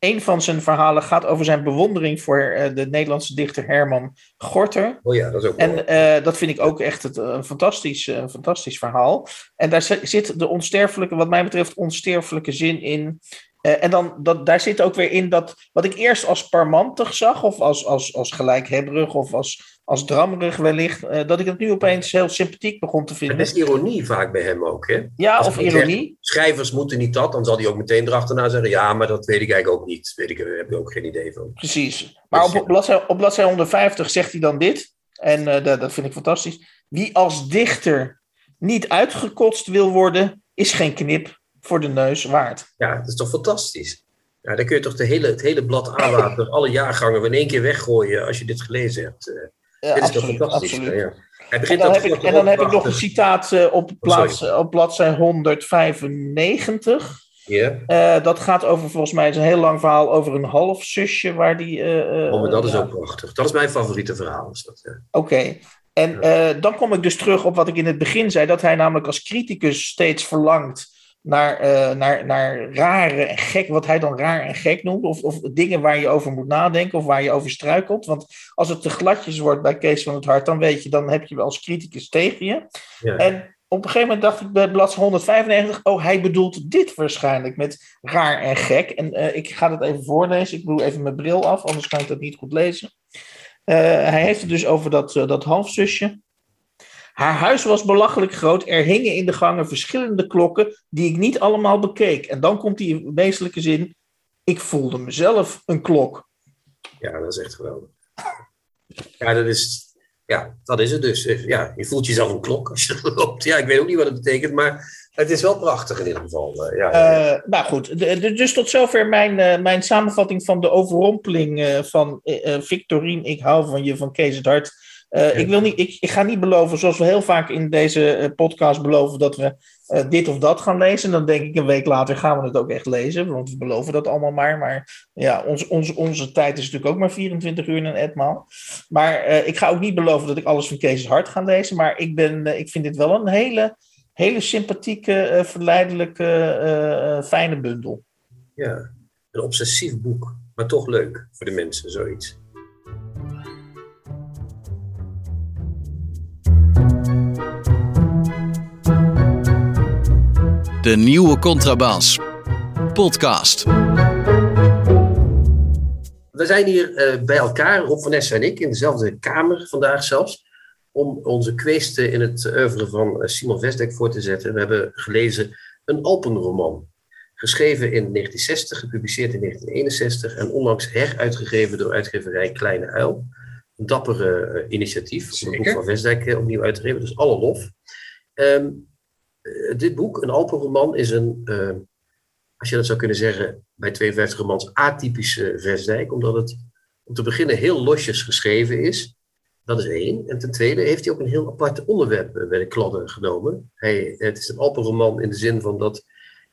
een van zijn verhalen gaat over zijn bewondering voor uh, de Nederlandse dichter Herman Gorter. Oh ja, dat is ook En uh, dat vind ik ook echt het, een, fantastisch, een fantastisch verhaal. En daar zit de onsterfelijke, wat mij betreft, onsterfelijke zin in. Uh, en dan, dat, daar zit ook weer in dat, wat ik eerst als parmantig zag, of als, als, als gelijkhebberig, of als, als drammerig wellicht, uh, dat ik het nu opeens heel sympathiek begon te vinden. Er is ironie vaak bij hem ook, hè? Ja, als of ironie. Zegt, schrijvers moeten niet dat, dan zal hij ook meteen erachterna zeggen, ja, maar dat weet ik eigenlijk ook niet. Weet ik, daar heb ik ook geen idee van. Precies. Maar op, op, bladzij, op bladzij 150 zegt hij dan dit, en uh, dat, dat vind ik fantastisch. Wie als dichter niet uitgekotst wil worden, is geen knip voor de neus waard. Ja, dat is toch fantastisch? Ja, dan kun je toch de hele, het hele blad aanlaten, alle jaargangen in één keer weggooien als je dit gelezen hebt. Ja, dit is absoluut, toch fantastisch? absoluut. Ja. Hij begint en dan, heb ik, en dan heb ik nog een citaat uh, op, plaats, uh, op bladzij 195. Ja. Uh, dat gaat over, volgens mij, is een heel lang verhaal over een halfzusje waar die. oh, maar dat is ook prachtig. Dat is mijn favoriete verhaal. Oké. Okay. En dan kom ik dus terug op wat ik in het begin zei, dat hij namelijk als criticus steeds verlangt naar, uh, naar, naar rare en gek, wat hij dan raar en gek noemt, of, of dingen waar je over moet nadenken of waar je over struikelt. Want als het te gladjes wordt bij Kees van het Hart, dan weet je, dan heb je als criticus tegen je. Ja. En op een gegeven moment dacht ik bij bladzijde 195, oh, hij bedoelt dit waarschijnlijk met raar en gek. En uh, ik ga dat even voorlezen, ik doe even mijn bril af, anders kan ik dat niet goed lezen. Uh, hij heeft het dus over dat, dat halfzusje. Haar huis was belachelijk groot. Er hingen in de gangen verschillende klokken die ik niet allemaal bekeek. En dan komt die wezenlijke zin. Ik voelde mezelf een klok. Ja, dat is echt geweldig. Ja, dat is, ja, dat is het dus. Ja, je voelt jezelf een klok als je loopt. Ja, ik weet ook niet wat het betekent, maar het is wel prachtig in ieder geval. Ja, ja. Uh, nou goed, de, de, dus tot zover mijn, uh, mijn samenvatting van de overrompeling van Victorine, ik hou van je, van Kees het Hart. Uh, ik, wil niet, ik, ik, ga niet beloven, zoals we heel vaak in deze uh, podcast beloven, dat we uh, dit of dat gaan lezen. Dan denk ik een week later gaan we het ook echt lezen, want we beloven dat allemaal maar. Maar ja, ons, ons, onze tijd is natuurlijk ook maar 24 uur in een etmaal. Maar ik ga ook niet beloven dat ik alles van Kees Hart ga lezen. Maar ik, ben, ik vind dit wel een hele, hele sympathieke, verleidelijke, fijne bundel. Ja, een obsessief boek, maar toch leuk voor de mensen, zoiets. De nieuwe Contrabas. Podcast. We zijn hier uh, bij elkaar, Rob van en ik, in dezelfde kamer vandaag zelfs. Om onze kweesten in het oeuvre van Simon Vestdek voor te zetten. We hebben gelezen een Alpenroman. Geschreven in 1960, gepubliceerd in 1961 en onlangs heruitgegeven door uitgeverij Kleine Uil. Een dappere uh, initiatief om het boek van Vestdek uh, opnieuw uit te geven, dus alle lof. Um, uh, dit boek, een Alpenroman, is een, uh, als je dat zou kunnen zeggen, bij 52 romans atypische Vestdijk, omdat het om te beginnen heel losjes geschreven is. Dat is één. En ten tweede heeft hij ook een heel apart onderwerp uh, bij de kladden genomen. Hij, het is een Alpenroman in de zin van dat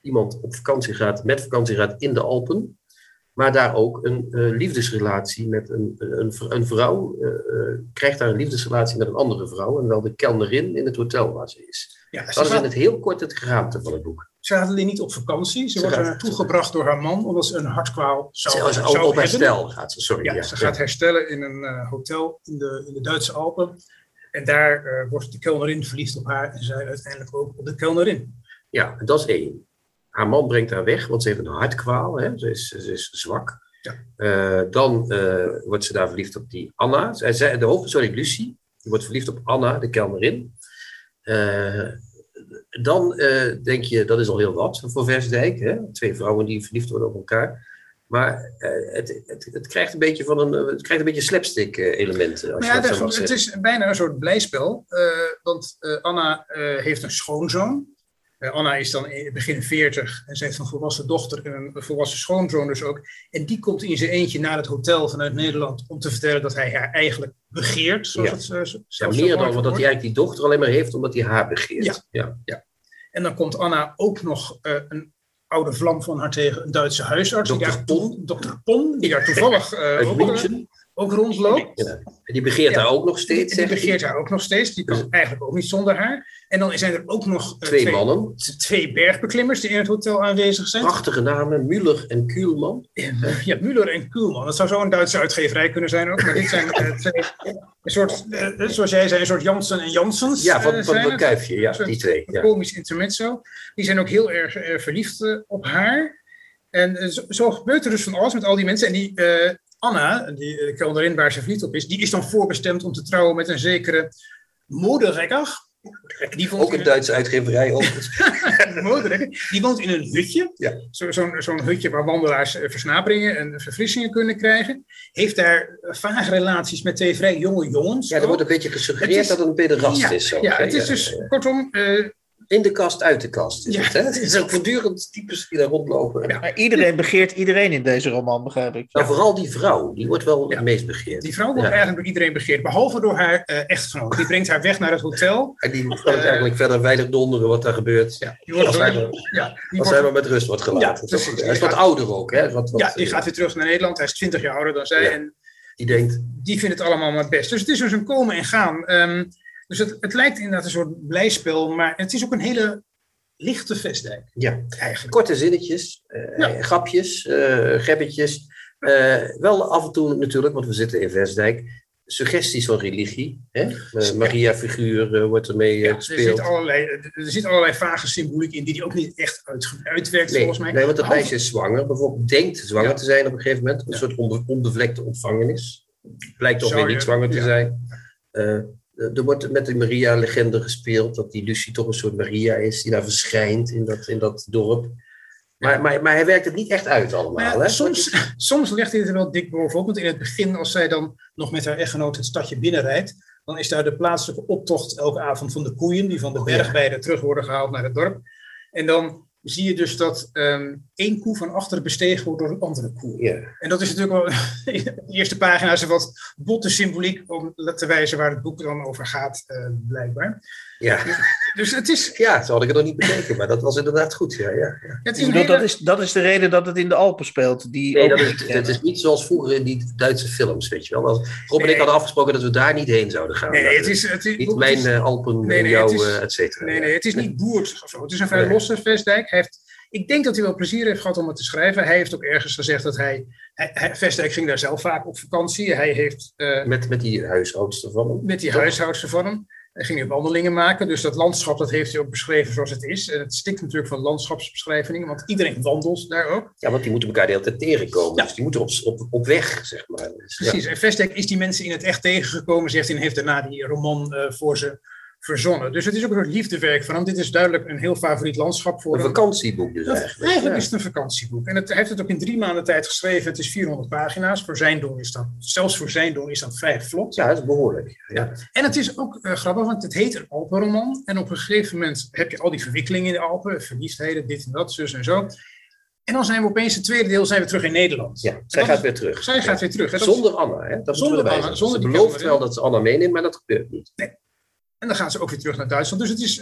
iemand op vakantie gaat, met vakantie gaat in de Alpen, maar daar ook een liefdesrelatie met een, een, een vrouw, krijgt daar een liefdesrelatie met een andere vrouw, en wel de kelnerin in het hotel waar ze is. Ja, Dat is in het heel kort het geraamte van het boek. Ze gaat alleen niet op vakantie. Ze, Ze wordt gaat- er naartoe gebracht door haar man omdat ze een hartkwaal zou, Ze, zou op, op hebben. herstel gaat ze, sorry. Ja, Ja, ze gaat herstellen in een eh, hotel in de, in de Duitse Alpen. En daar eh, wordt de kelnerin verliefd op haar en zij uiteindelijk ook op de kelnerin. Ja, dat is één. Haar man brengt haar weg, want ze heeft een hartkwaal. Hè? Ze, is, ze is zwak. Ja. Eh, dan wordt ze daar verliefd op die Anna. Zij, de hoofdpersoon is Lucie. Die wordt verliefd op Anna, de kelnerin. Eh, dan eh, denk je, dat is al heel wat voor Versdijk. Hè? Twee vrouwen die verliefd worden op elkaar. Maar eh, het, het, het krijgt een beetje van een, het krijgt een beetje slapstick eh, elementen. Als je ja, dat zo het is bijna een soort blijspel. want Anna heeft een schoonzoon. Uh, Anna is dan in begin 40 en ze heeft een volwassen dochter en een volwassen schoonzoon dus ook. En die komt in zijn eentje naar het hotel vanuit Nederland om te vertellen dat hij haar eigenlijk begeert. Zoals Ja. het, uh, Ja, zelfs meer dan omdat hij eigenlijk die dochter alleen maar heeft omdat hij haar begeert. Ja. Ja. En dan komt Anna ook nog eh, een oude vlam van haar tegen, een Duitse huisarts. Dr. daar- Pon. Dr. Pon, die daar toevallig eh, ook, eh, München. Ook rondloopt. En die begeert Ja. haar ook nog Die, steeds, die zeg begeert haar ook nog steeds. Die kan Dus- eigenlijk ook niet zonder haar. En dan zijn er ook nog eh, Twee mannen. twee bergbeklimmers die in het hotel aanwezig zijn. Prachtige namen, Müller en Kuhlman. Ja, Müller en Kuhlman. Dat zou zo een Duitse uitgeverij kunnen zijn ook. Maar dit zijn eh, twee, een soort, eh, zoals jij zei, een soort Jansen en Jansens. Ja, van, van kuifje. Ja, Zo'n die twee. Een Ja. komisch intermezzo. Die zijn ook heel erg verliefd op haar. En zo, zo gebeurt er dus van alles met al die mensen. En die Anna, die uh, kelnerin waar ze verliefd op is, die is dan voorbestemd om te trouwen met een zekere Moderekker. Die woont Ook in een Duitse uitgeverij. Moderekker. Die woont in een hutje. Ja. Zo- Zo'n zo'n hutje waar wandelaars eh, versnaperingen en verfrissingen kunnen krijgen. Heeft daar eh, vage relaties met twee vrij jonge jongens. Ja, er wordt een beetje gesuggereerd is- dat het een pederast ja, is. Ook, ja, het is dus, kortom, eh, In de kast, uit de kast. Is Ja. het, hè? Het is ook voortdurend types die daar rondlopen. Ja. Maar iedereen begeert iedereen in deze roman, begrijp ik. Nou, vooral die vrouw, die wordt wel Ja. het meest begeerd. die vrouw wordt Ja. eigenlijk door iedereen begeerd. Behalve door haar eh, echtgenoot. Die brengt haar weg naar het hotel. En die kan het eigenlijk verder weinig donderen wat daar gebeurt. Ja, die wordt Als door- hij maar, ja, die als wordt- hij maar met rust wordt gelaten. Ja, Dat is precies. ook- Die hij is wat gaat- ouder ook. Hè? Wat, wat, ja, die gaat weer terug naar Nederland. Hij is 20 jaar ouder dan zij. Ja. En Die denkt, die vindt het allemaal maar best. Dus het is dus een komen en gaan. Ehm, dus het, het lijkt inderdaad een soort blijspel. Maar het is ook een hele lichte Vestdijk. ja, Eigenlijk. korte zinnetjes, eh, Ja. grapjes, gebbetjes. Eh, wel af en toe natuurlijk, want we zitten in Vestdijk, suggesties van religie. Hè? Maria-figuur wordt ermee Ja, er, gespeeld. zit allerlei, er zit allerlei vage symboliek in die hij ook niet echt uit, uitwerkt, Nee, volgens mij. nee, want dat meisje is zwanger, bijvoorbeeld denkt zwanger Ja. te zijn op een gegeven moment. Een Ja. soort onbe- onbevlekte ontvangenis. Blijkt toch weer niet zwanger te zijn. Eh, er wordt met de Maria-legende gespeeld, dat die Lucie toch een soort Maria is, die daar verschijnt in dat, in dat dorp. Maar, maar, maar hij werkt het niet echt uit allemaal. Ja, hè? soms, soms legt hij het er wel dik bovenop. Want in het begin, als zij dan nog met haar echtgenoot het stadje binnenrijdt, dan is daar de plaatselijke optocht elke avond van de koeien, die van de Oh, bergweide terug worden gehaald naar het dorp. En dan zie je dus dat ehm, één koe van achteren bestegen wordt door een andere koe. En dat is natuurlijk wel, de eerste pagina is een wat botte symboliek om te wijzen waar het boek dan over gaat, eh, blijkbaar. Ja. Dus het is, ja, zo had ik het nog niet bekeken, maar dat was inderdaad goed. Ja, ja. het is bedoel, hele- dat, is, dat is de reden dat het in de Alpen speelt. Die Nee, dat is, het is niet zoals vroeger in die Duitse films, weet je wel. Als, Rob en ik hadden afgesproken dat we daar niet heen zouden gaan. Nee, het is, het is, niet het mijn is- eh, Alpen Nee, is- eh, et cetera. Nee, nee, het is niet boers of zo. Het is een vrij Nee. losse Vestdijk. Hij heeft, ik denk dat hij wel plezier heeft gehad om het te schrijven. Hij heeft ook ergens gezegd dat hij, hij, Vestdijk ging daar zelf vaak op vakantie. Hij heeft eh, Met, met die huishoudster van hem. met die Toch? huishoudster van hem, hij ging wandelingen maken. Dus dat landschap dat heeft hij ook beschreven zoals het is. En het stikt natuurlijk van landschapsbeschrijvingen, want iedereen wandelt daar ook. Ja, want die moeten elkaar de hele tijd tegenkomen. Ja. Dus die moeten op, op, op weg, zeg maar. Dus, ja. Precies. En Vestdijk is die mensen in het echt tegengekomen, zegt hij, en heeft daarna die roman eh, voor ze verzonnen. Dus het is ook een soort liefdewerk van hem. Dit is duidelijk een heel favoriet landschap voor Een hem. vakantieboek dus eigenlijk. Eigenlijk Ja. is het een vakantieboek. En het, hij heeft het ook in drie maanden tijd geschreven. Het is 400 pagina's. Voor zijn doen is dat, zelfs voor zijn doen is dat vrij vlot. Ja, dat is behoorlijk. Ja. En het is ook eh, grappig, want het heet een Alpenroman. En op een gegeven moment heb je al die verwikkelingen in de Alpen. Verliefdheden, dit en dat, zus en zo. En dan zijn we opeens, het tweede deel, zijn we terug in Nederland. Ja, zij gaat is- weer terug. Zij gaat weer terug. hè. Zonder Anna, hè? Dat Zonder Anna, zonder Ze belooft wel dat ze Anna meeneemt, maar dat gebeurt niet. En dan gaan ze ook weer terug naar Duitsland. Dus het is,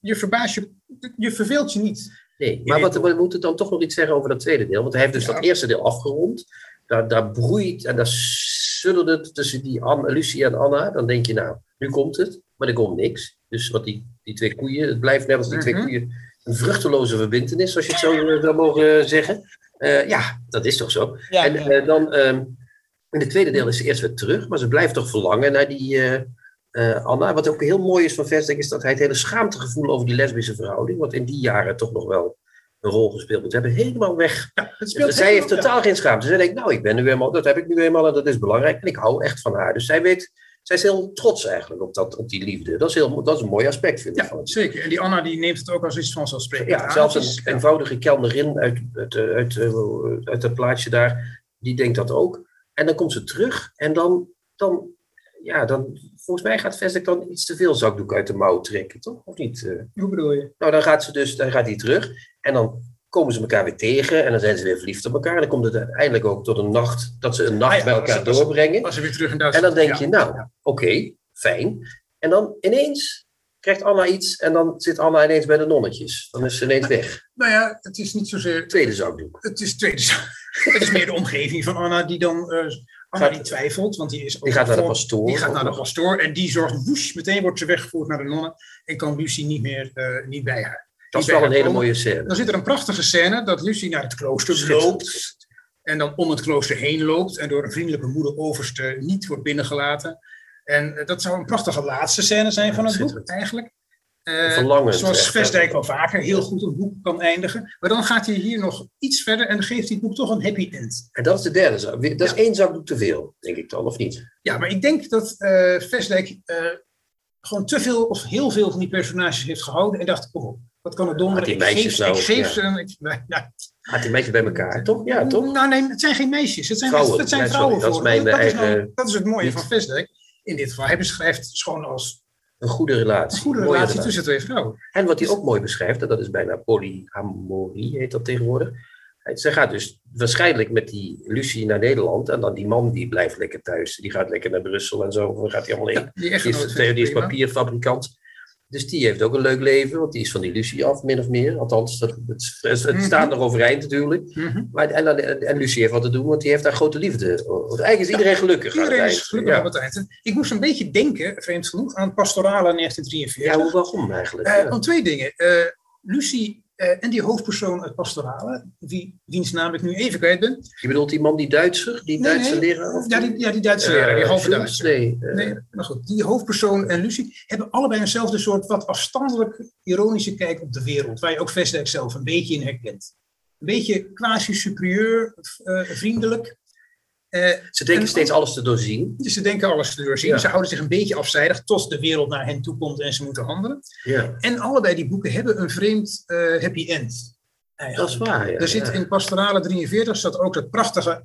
je verbaast je, je verveelt je niet. Nee, maar wat, we moeten dan toch nog iets zeggen over dat tweede deel. Want hij heeft dus Ja. dat eerste deel afgerond. Daar, daar broeit en daar suddert het tussen die Anne, Lucie en Anna. Dan denk je, nou, nu komt het. Maar er komt niks. Dus wat die, die twee koeien, het blijft net als die twee Mhm. koeien een vruchteloze verbindenis, als je het zo eh, zou mogen zeggen. Eh, ja, dat is toch zo. Ja, en ja. eh, dan, ehm, in het tweede deel is ze eerst weer terug, maar ze blijft toch verlangen naar die eh, eh, Anna. Wat ook heel mooi is van Vestek, is dat hij het hele schaamtegevoel over die lesbische verhouding, wat in die jaren toch nog wel een rol gespeeld moet hebben, helemaal weg. Ja, zij heeft totaal geen schaamte. Zij denkt, nou, ik ben nu helemaal, dat heb ik nu eenmaal en dat is belangrijk. En ik hou echt van haar. Dus zij weet, zij is heel trots eigenlijk op, dat, op die liefde. Dat is, heel, dat is een mooi aspect, vind ik. Ja, van zeker. En die Anna die neemt het ook als iets vanzelfsprekend Ja, aan. zelfs is- een eenvoudige kelnerin uit, uit, uit, uit, uit, uit dat plaatsje daar, die denkt dat ook. En dan komt ze terug en dan, dan ja, dan, volgens mij gaat Vestek dan iets te veel zakdoek uit de mouw trekken, toch? Of niet? eh? Hoe bedoel je? Nou, dan gaat ze dus, dan gaat hij terug. En dan komen ze elkaar weer tegen. En dan zijn ze weer verliefd op elkaar. En dan komt het uiteindelijk ook tot een nacht, dat ze een nacht Ah ja, bij elkaar als- doorbrengen. Als ze weer terug in En Duitsland dan denk je, ja. nou, oké, fijn. En dan ineens krijgt Anna iets en dan zit Anna ineens bij de nonnetjes. Dan is ze ineens weg. Nou ja, het is niet zozeer Tweede zakdoek. Het is tweede zaak. Het is meer de omgeving van Anna die dan. eh, Anna Gaat- die twijfelt, want die is. Die gaat naar de pastoor. Die gaat naar de pastoor en die zorgt woesh, meteen wordt ze weggevoerd naar de nonnen en kan Lucie niet meer eh, niet bij haar. Dat is wel een hele komen. mooie scène. Dan zit er een prachtige scène dat Lucie naar het klooster loopt en dan om het klooster heen loopt en door een vriendelijke moeder overste niet wordt binnengelaten. En eh, dat zou een prachtige laatste scène zijn van het boek eigenlijk. Eh, zoals? Vestdijk wel vaker heel goed een boek kan eindigen. Maar dan gaat hij hier nog iets verder en geeft hij het boek toch een happy end. En dat is de derde zak. Dat is Ja. één zakdoek te veel, denk ik dan, of niet? Ja, maar ik denk dat eh Vestdijk eh, gewoon te veel of heel veel van die personages heeft gehouden. En dacht, oh, wat kan het Had donderen? die Ik meisjes geef, nou, ik geef ja. ze. Ik, nou, nou, Gaat die meisjes bij elkaar, toch? Ja, toch? Nou nee, het zijn geen meisjes. Het zijn, Vrouwen. het zijn sorry, vrouwen. dat is mijn dat, is eigen- nou- dat is het mooie niet. van Vestdijk. In dit geval, hij beschrijft schoon als Een goede relatie. een goede relatie tussen twee vrouwen. En wat hij ook mooi beschrijft, en dat is bijna polyamorie, heet dat tegenwoordig. Zij gaat dus waarschijnlijk met die Lucie naar Nederland. En dan die man die blijft lekker thuis. Die gaat lekker naar Brussel en zo. Dan gaat hij allemaal in. Die Die is, het die is papierfabrikant. Dus die heeft ook een leuk leven, want die is van die Lucie af, min of meer. Althans, dat, het, het, het Mhm. staat nog overeind natuurlijk. Mhm. Maar, en, en, en Lucie heeft wat te doen, want die heeft daar grote liefde. Want eigenlijk is iedereen gelukkig. Iedereen is gelukkig ja. het eind. En Ik moest een beetje denken, vreemd genoeg, aan pastorale 1943. Ja, hoe, waarom eigenlijk? Eh, Ja. Om twee dingen. Eh, Lucie eh, en die hoofdpersoon uit pastorale, wie, wiens naam ik nu even kwijt ben. Je bedoelt die man, die Duitser? Die Nee, Duitse nee. leraar? Of Ja, die, ja, die Duitse leraar, die Eh, halve? Duitser. Nee. eh, Nee, maar goed, die hoofdpersoon en Lucie hebben allebei eenzelfde soort wat afstandelijk ironische kijk op de wereld, waar je ook Vestdijk zelf een beetje in herkent. Een beetje quasi-superieur, eh, vriendelijk. Eh, Ze denken En- steeds alles te doorzien. dus ze denken alles te doorzien. Ja. Ze houden zich een beetje afzijdig tot de wereld naar hen toe komt en ze moeten handelen. Ja, En allebei die boeken hebben een vreemd eh, happy end. eigenlijk. dat is waar. Ja, Er zit in Pastorale 43 staat ook dat prachtige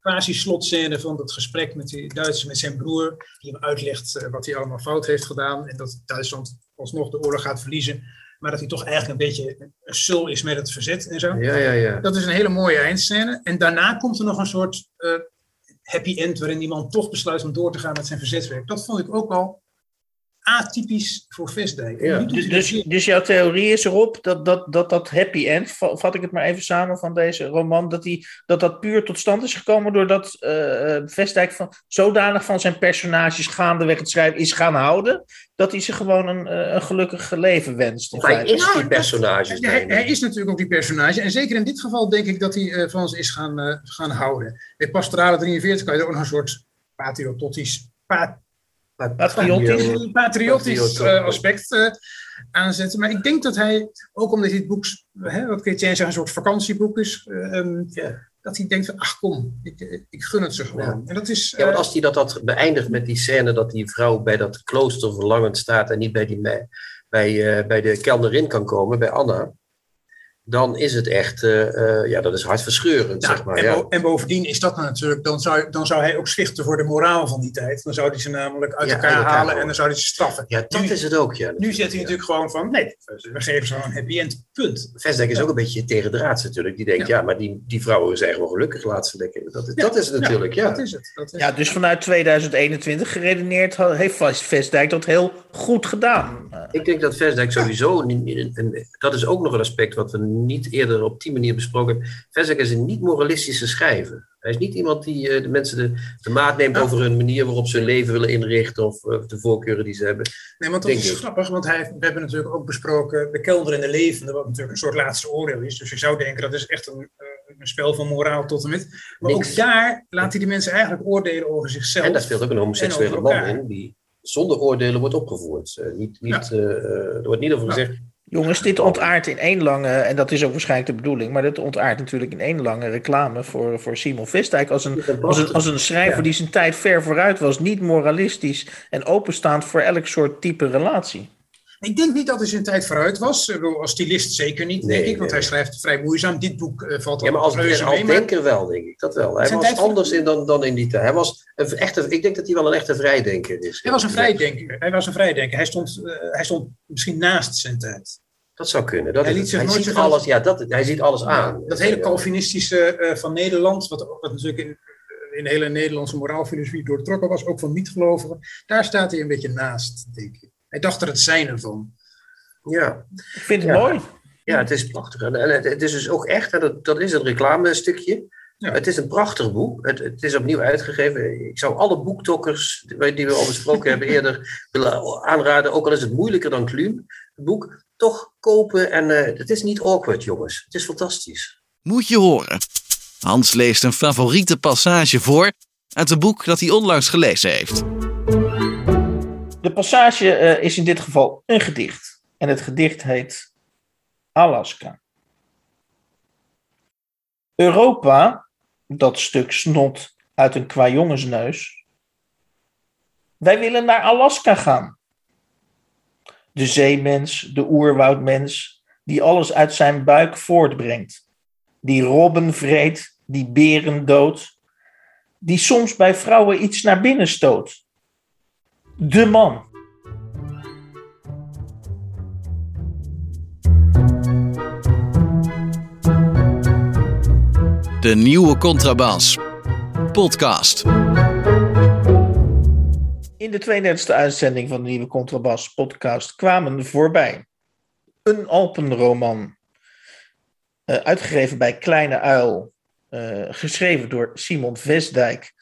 quasi-slotscène van het gesprek met die Duitser, met zijn broer, die hem uitlegt eh, wat hij allemaal fout heeft gedaan en dat Duitsland alsnog de oorlog gaat verliezen, maar dat hij toch eigenlijk een beetje een sul is met het verzet en zo. Ja, ja, ja. Dat is een hele mooie eindscène. En daarna komt er nog een soort happy end waarin die man toch besluit om door te gaan met zijn verzetswerk. Dat vond ik ook wel atypisch voor Vestdijk. Ja. Dus, dus, dus jouw theorie is erop dat dat, dat, dat happy end, va- vat ik het maar even samen van deze roman, dat die, dat, dat puur tot stand is gekomen doordat eh Vestdijk van, zodanig van zijn personages gaandeweg het schrijven is gaan houden, dat hij ze gewoon een, eh, een gelukkig leven wenst. in Hij is die personages. Ja, hij, is natuurlijk ook die personage. En zeker in dit geval denk ik dat hij eh, van ze is gaan, eh, gaan houden. Bij Pastorale 43 kan je er ook nog een soort patriotisch, pa- Patriotisch. patriotisch Patriot, eh, aspect eh, aanzetten. Maar ik denk dat hij, ook omdat dit boek, hè, wat Chrétien zegt, een soort vakantieboek is, eh, ehm, Ja. dat hij denkt van, ach kom, ik, ik gun het ze gewoon. Ja. En dat is... Ja, want eh, als hij dat had beëindigd met die scène dat die vrouw bij dat klooster verlangend staat en niet bij, die, bij, eh, bij de kelnerin kan komen, bij Anna, dan is het echt, eh, eh, ja, dat is hartverscheurend, Ja, zeg maar. en, Ja. bo- en bovendien is dat natuurlijk, dan zou, dan zou hij ook schichten voor de moraal van die tijd. Dan zou hij ze namelijk uit Ja, elkaar uit elkaar halen en dan zou hij ze straffen. ja, dat Nu- is het ook, ja. Nu zet hij natuurlijk gewoon van, nee, we geven ze gewoon een happy end, punt. Vestdijk is ook een beetje tegendraads natuurlijk. Die denkt, ja, maar die, die vrouwen zijn gewoon gelukkig, laat ze lekker. Dat, dat is het natuurlijk, ja. Dat is het. Dat is Ja, dus vanuit 2021 geredeneerd heeft Vestdijk dat heel goed gedaan. Ik denk dat Vestdijk sowieso, en dat is ook nog een aspect wat we niet eerder op die manier besproken. Vestdijk is een niet-moralistische schrijver. Hij is niet iemand die eh, de mensen de, de maat neemt Ja. over hun manier waarop ze hun leven willen inrichten of eh, de voorkeuren die ze hebben. Nee, want dat Denk is ik. grappig, want hij, we hebben natuurlijk ook besproken De Kelder en de Levende, wat natuurlijk een soort laatste oordeel is. Dus je zou denken dat is echt een, eh, een spel van moraal tot en met. Maar Niks. ook daar laat hij de mensen eigenlijk oordelen over zichzelf. En daar speelt ook een homoseksuele man in, die zonder oordelen wordt opgevoerd. Eh, niet, niet, er wordt niet over Ja. gezegd. Jongens, dit ontaart in één lange, en dat is ook waarschijnlijk de bedoeling, maar dit ontaart natuurlijk in één lange reclame voor, voor Simon Vestdijk als een, als een, als een schrijver Ja. die zijn tijd ver vooruit was, niet moralistisch en openstaand voor elk soort type relatie. Ik denk niet dat hij zijn tijd vooruit was. Als stylist zeker niet, denk ik. Want hij schrijft vrij moeizaam. Dit boek uh, valt Ja, maar als, als mee, denker wel, denk ik. Dat wel. Hij was anders in dan, dan in die tijd. Hij was een echte, ik denk dat hij wel een echte vrijdenker is. Hij was een vrijdenker. Hij was een vrijdenker. Hij stond, uh, hij stond misschien naast zijn tijd. Dat zou kunnen. Dat hij, liet zich hij ziet alles, ja, dat, hij ziet alles aan. dat hele Calvinistische uh, van Nederland, wat, wat natuurlijk in, in de hele Nederlandse moraalfilosofie doortrokken was, ook van niet-gelovigen, daar staat hij een beetje naast, denk ik. Hij dacht er het zijn van. Ja. Ik vind het mooi. Ja, het is prachtig. En het is dus ook echt, dat, dat is een reclamestukje. Ja. Het is een prachtig boek. Het, het, is opnieuw uitgegeven. Ik zou alle boektokkers die we al besproken hebben eerder willen aanraden, ook al is het moeilijker dan Kluun, het boek, toch kopen. En uh, het is niet awkward, jongens. Het is fantastisch. Moet je horen. Hans leest een favoriete passage voor uit een boek dat hij onlangs gelezen heeft. De passage uh, is in dit geval een gedicht. En het gedicht heet Alaska. Europa, dat stuk snot uit een kwajongensneus. Wij willen naar Alaska gaan. De zeemens, de oerwoudmens, die alles uit zijn buik voortbrengt. Die robben vreet, die beren doodt. Die soms bij vrouwen iets naar binnen stoot. De man. De nieuwe Contrabas. Podcast. In de 32e uitzending van de nieuwe Contrabas podcast kwamen voorbij een Alpenroman, uh, uitgegeven bij Kleine Uil, uh, geschreven door Simon Vestdijk, uh,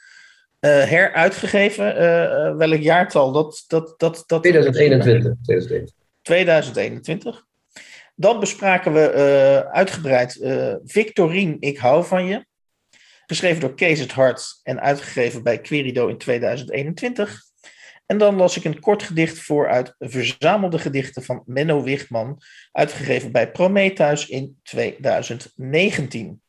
heruitgegeven. welk jaartal? Dat, dat, dat, dat, 2021. 2021. 2021. Dan bespraken we uitgebreid Victorine, ik hou van je. Geschreven door Kees het Hart en uitgegeven bij Querido in 2021. En dan las ik een kort gedicht voor uit Verzamelde Gedichten van Menno Wichtman, uitgegeven bij Prometheus in 2019.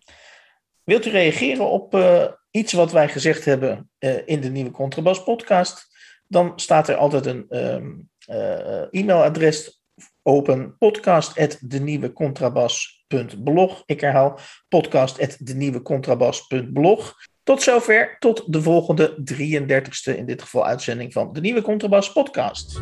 Wilt u reageren op uh, iets wat wij gezegd hebben in de nieuwe Contrabas podcast? Dan staat er altijd een um, e-mailadres open podcast.denieuwecontrabas.blog. Ik herhaal podcast.denieuwecontrabas.blog. Tot zover, tot de volgende 33ste, in dit geval uitzending van de Nieuwe Contrabas podcast.